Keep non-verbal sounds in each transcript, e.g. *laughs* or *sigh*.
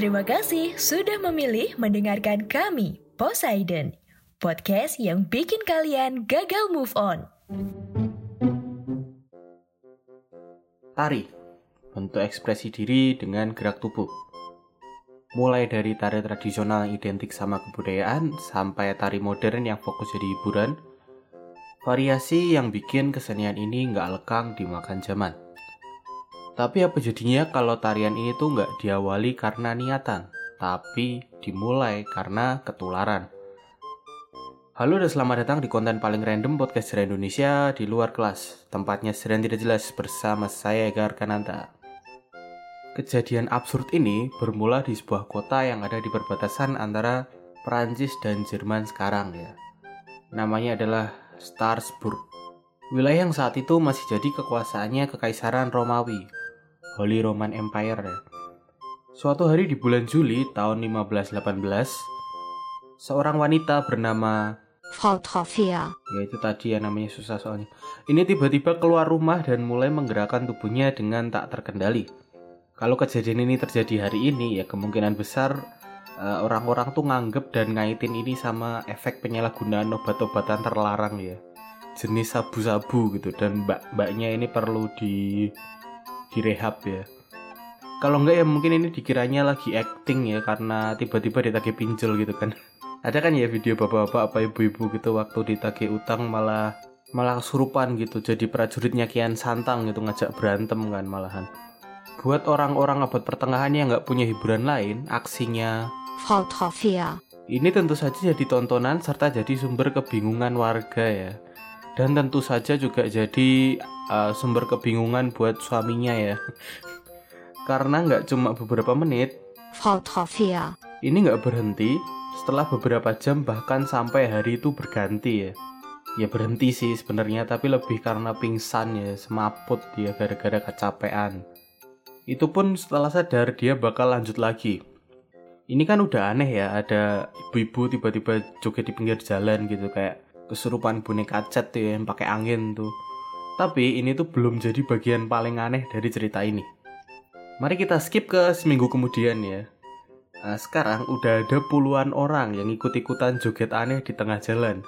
Terima kasih sudah memilih mendengarkan kami, Poseidon, podcast yang bikin kalian gagal move on. Tari, bentuk ekspresi diri dengan gerak tubuh. Mulai dari tari tradisional yang identik sama kebudayaan, sampai tari modern yang fokus jadi hiburan, variasi yang bikin kesenian ini nggak lekang dimakan zaman. Tapi apa jadinya kalau tarian ini tuh nggak diawali karena niatan, tapi dimulai karena ketularan. Halo dan selamat datang di konten paling random podcast dari Indonesia di luar kelas. Tempatnya sedang tidak jelas bersama saya Egar Kananta. Kejadian absurd ini bermula di sebuah kota yang ada di perbatasan antara Perancis dan Jerman sekarang ya. Namanya adalah Strasbourg. Wilayah yang saat itu masih jadi kekuasaannya Kekaisaran Romawi Holy Roman Empire. Suatu hari di bulan Juli tahun 1518, seorang wanita bernama Frau Trofia. Ya itu tadi ya namanya susah soalnya. Ini tiba-tiba keluar rumah dan mulai menggerakkan tubuhnya dengan tak terkendali. Kalau kejadian ini terjadi hari ini ya kemungkinan besar uh, orang-orang tuh nganggep dan ngaitin ini sama efek penyalahgunaan obat-obatan terlarang ya. Jenis sabu-sabu gitu dan mbak-mbaknya ini perlu di direhab ya. Kalau enggak ya mungkin ini dikiranya lagi acting ya karena tiba-tiba ditagih pinjol gitu kan. Ada kan ya video bapak-bapak apa ibu-ibu gitu waktu ditagih utang malah malah kesurupan gitu. Jadi prajuritnya kian santang gitu ngajak berantem kan malahan. Buat orang-orang abad pertengahan yang nggak punya hiburan lain aksinya Frau Trofia. ini tentu saja jadi tontonan serta jadi sumber kebingungan warga ya dan tentu saja juga jadi uh, sumber kebingungan buat suaminya ya. *laughs* Karena nggak cuma beberapa menit ini nggak berhenti. Setelah beberapa jam bahkan sampai hari itu berganti ya. Ya berhenti sih sebenarnya tapi lebih karena pingsan ya semaput dia gara-gara kecapean. Itu pun setelah sadar dia bakal lanjut lagi. Ini kan udah aneh ya ada ibu-ibu tiba-tiba joget di pinggir jalan gitu kayak kesurupan boneka cat tuh ya, yang pakai angin tuh tapi ini tuh belum jadi bagian paling aneh dari cerita ini. Mari kita skip ke seminggu kemudian ya. Nah, sekarang udah ada puluhan orang yang ikut-ikutan joget aneh di tengah jalan.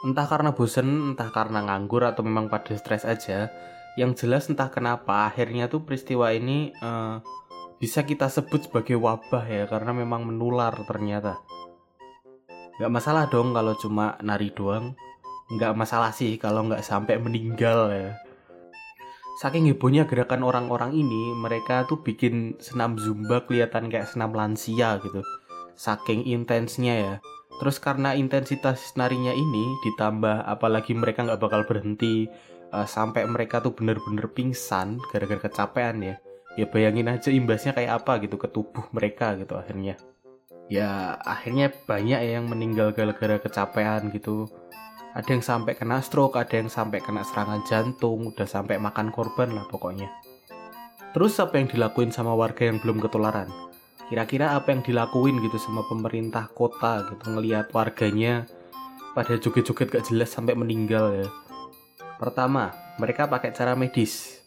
Entah karena bosen, entah karena nganggur atau memang pada stres aja. Yang jelas entah kenapa akhirnya tuh peristiwa ini uh, bisa kita sebut sebagai wabah ya karena memang menular ternyata. Gak masalah dong kalau cuma nari doang nggak masalah sih kalau nggak sampai meninggal ya. Saking hebohnya gerakan orang-orang ini, mereka tuh bikin senam zumba kelihatan kayak senam lansia gitu. Saking intensnya ya. Terus karena intensitas narinya ini ditambah apalagi mereka nggak bakal berhenti uh, sampai mereka tuh bener-bener pingsan gara-gara kecapean ya. Ya bayangin aja imbasnya kayak apa gitu ke tubuh mereka gitu akhirnya. Ya akhirnya banyak ya yang meninggal gara-gara kecapean gitu ada yang sampai kena stroke, ada yang sampai kena serangan jantung, udah sampai makan korban lah pokoknya. Terus apa yang dilakuin sama warga yang belum ketularan? Kira-kira apa yang dilakuin gitu sama pemerintah kota gitu ngelihat warganya pada joget-joget gak jelas sampai meninggal ya. Pertama, mereka pakai cara medis.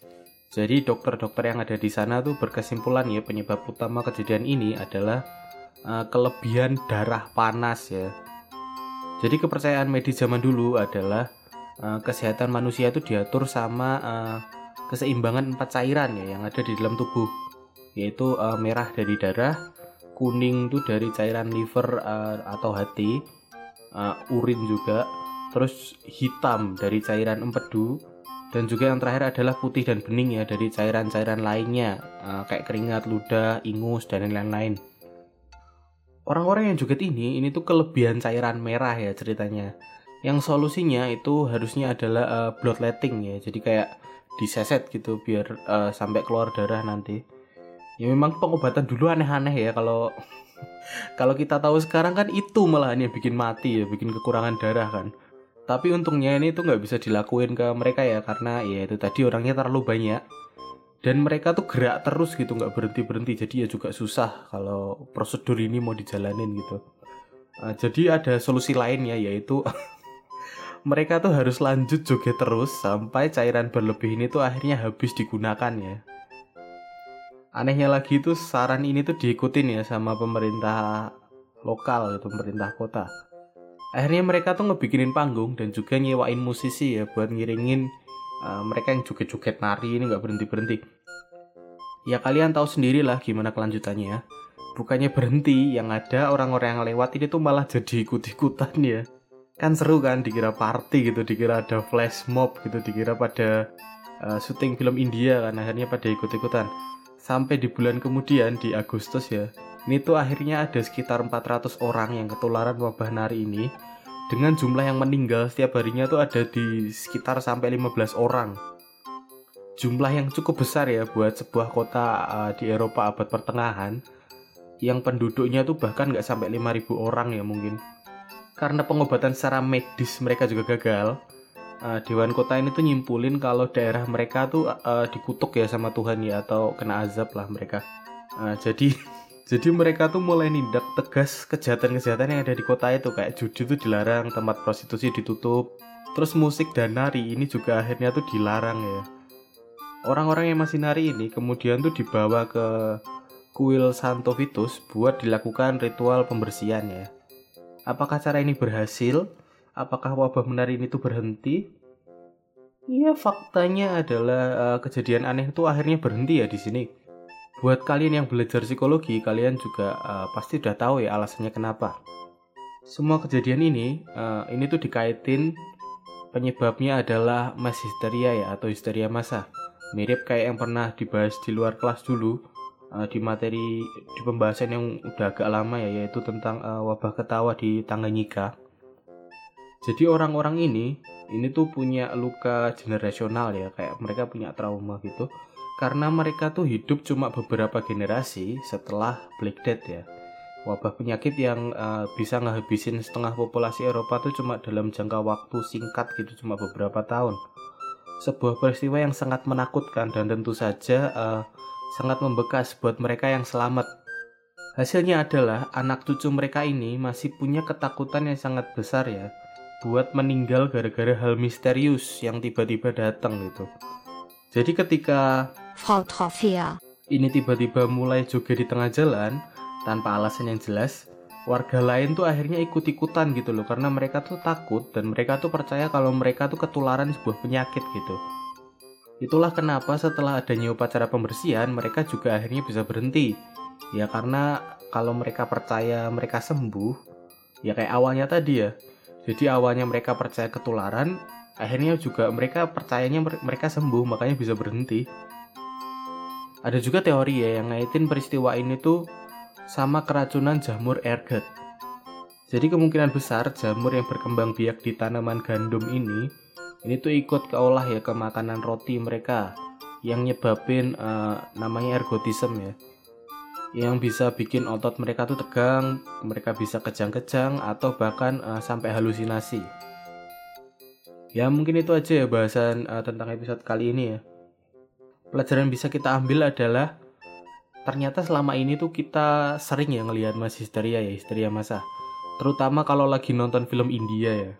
Jadi dokter-dokter yang ada di sana tuh berkesimpulan ya penyebab utama kejadian ini adalah uh, kelebihan darah panas ya. Jadi kepercayaan medis zaman dulu adalah uh, kesehatan manusia itu diatur sama uh, keseimbangan empat cairan ya yang ada di dalam tubuh, yaitu merah dari darah, kuning itu dari cairan liver atau hati, urin juga, terus hitam dari cairan empedu, dan juga yang terakhir adalah putih dan bening ya dari cairan-cairan lainnya kayak keringat, ludah, ingus dan lain-lain orang-orang yang joget ini ini tuh kelebihan cairan merah ya ceritanya. Yang solusinya itu harusnya adalah uh, bloodletting ya. Jadi kayak diseset gitu biar uh, sampai keluar darah nanti. Ya memang pengobatan dulu aneh-aneh ya kalau *laughs* kalau kita tahu sekarang kan itu malah yang bikin mati ya bikin kekurangan darah kan. Tapi untungnya ini tuh nggak bisa dilakuin ke mereka ya karena ya itu tadi orangnya terlalu banyak dan mereka tuh gerak terus gitu nggak berhenti berhenti jadi ya juga susah kalau prosedur ini mau dijalanin gitu. Uh, jadi ada solusi lainnya yaitu *laughs* mereka tuh harus lanjut joget terus sampai cairan berlebih ini tuh akhirnya habis digunakan ya. Anehnya lagi itu saran ini tuh diikutin ya sama pemerintah lokal gitu, pemerintah kota. Akhirnya mereka tuh ngebikinin panggung dan juga nyewain musisi ya buat ngiringin uh, mereka yang joget-joget nari ini nggak berhenti-berhenti. Ya kalian tahu sendiri lah gimana kelanjutannya ya. Bukannya berhenti, yang ada orang-orang yang lewat ini tuh malah jadi ikut-ikutan ya. Kan seru kan, dikira party gitu, dikira ada flash mob gitu, dikira pada uh, syuting film India kan, akhirnya pada ikut-ikutan. Sampai di bulan kemudian, di Agustus ya, ini tuh akhirnya ada sekitar 400 orang yang ketularan wabah nari ini dengan jumlah yang meninggal setiap harinya tuh ada di sekitar sampai 15 orang. Jumlah yang cukup besar ya buat sebuah kota uh, di Eropa abad pertengahan yang penduduknya tuh bahkan nggak sampai 5000 orang ya mungkin. Karena pengobatan secara medis mereka juga gagal, uh, Dewan Kota ini tuh nyimpulin kalau daerah mereka tuh uh, dikutuk ya sama Tuhan ya atau kena azab lah mereka. Uh, jadi *laughs* jadi mereka tuh mulai nindak tegas kejahatan-kejahatan yang ada di kota itu kayak judi tuh dilarang, tempat prostitusi ditutup. Terus musik dan nari ini juga akhirnya tuh dilarang ya. Orang-orang yang masih nari ini kemudian tuh dibawa ke kuil Santo Vitus buat dilakukan ritual pembersihan ya. Apakah cara ini berhasil? Apakah wabah menari ini tuh berhenti? Iya, faktanya adalah uh, kejadian aneh itu akhirnya berhenti ya di sini Buat kalian yang belajar psikologi, kalian juga uh, pasti udah tahu ya alasannya kenapa. Semua kejadian ini, uh, ini tuh dikaitin penyebabnya adalah mass hysteria ya atau histeria massa. Mirip kayak yang pernah dibahas di luar kelas dulu uh, di materi di pembahasan yang udah agak lama ya yaitu tentang uh, wabah ketawa di Tanganyika. Jadi orang-orang ini ini tuh punya luka generasional ya kayak mereka punya trauma gitu karena mereka tuh hidup cuma beberapa generasi setelah Black Death ya. Wabah penyakit yang uh, bisa ngehabisin setengah populasi Eropa tuh cuma dalam jangka waktu singkat gitu cuma beberapa tahun. Sebuah peristiwa yang sangat menakutkan dan tentu saja uh, sangat membekas buat mereka yang selamat. Hasilnya adalah anak cucu mereka ini masih punya ketakutan yang sangat besar ya buat meninggal gara-gara hal misterius yang tiba-tiba datang gitu. Jadi ketika Ini tiba-tiba mulai joget di tengah jalan tanpa alasan yang jelas. Warga lain tuh akhirnya ikut-ikutan gitu loh karena mereka tuh takut dan mereka tuh percaya kalau mereka tuh ketularan sebuah penyakit gitu. Itulah kenapa setelah adanya upacara pembersihan mereka juga akhirnya bisa berhenti. Ya karena kalau mereka percaya mereka sembuh, ya kayak awalnya tadi ya. Jadi awalnya mereka percaya ketularan, akhirnya juga mereka percayanya mereka sembuh makanya bisa berhenti. Ada juga teori ya yang ngaitin peristiwa ini tuh sama keracunan jamur ergot. Jadi kemungkinan besar jamur yang berkembang biak di tanaman gandum ini ini tuh ikut keolah ya ke makanan roti mereka yang nyebabin uh, namanya ergotisme ya yang bisa bikin otot mereka tuh tegang, mereka bisa kejang-kejang atau bahkan uh, sampai halusinasi. Ya mungkin itu aja ya bahasan uh, tentang episode kali ini ya pelajaran bisa kita ambil adalah ternyata selama ini tuh kita sering ya ngelihat mas histeria ya histeria masa terutama kalau lagi nonton film India ya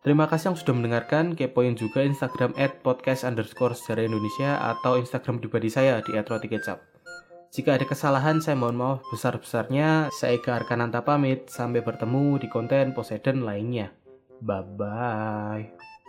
Terima kasih yang sudah mendengarkan, kepoin juga Instagram at podcast underscore sejarah Indonesia atau Instagram pribadi saya di @rotikecap. Jika ada kesalahan, saya mohon maaf besar-besarnya. Saya Eka Arkananta pamit, sampai bertemu di konten Poseidon lainnya. Bye-bye.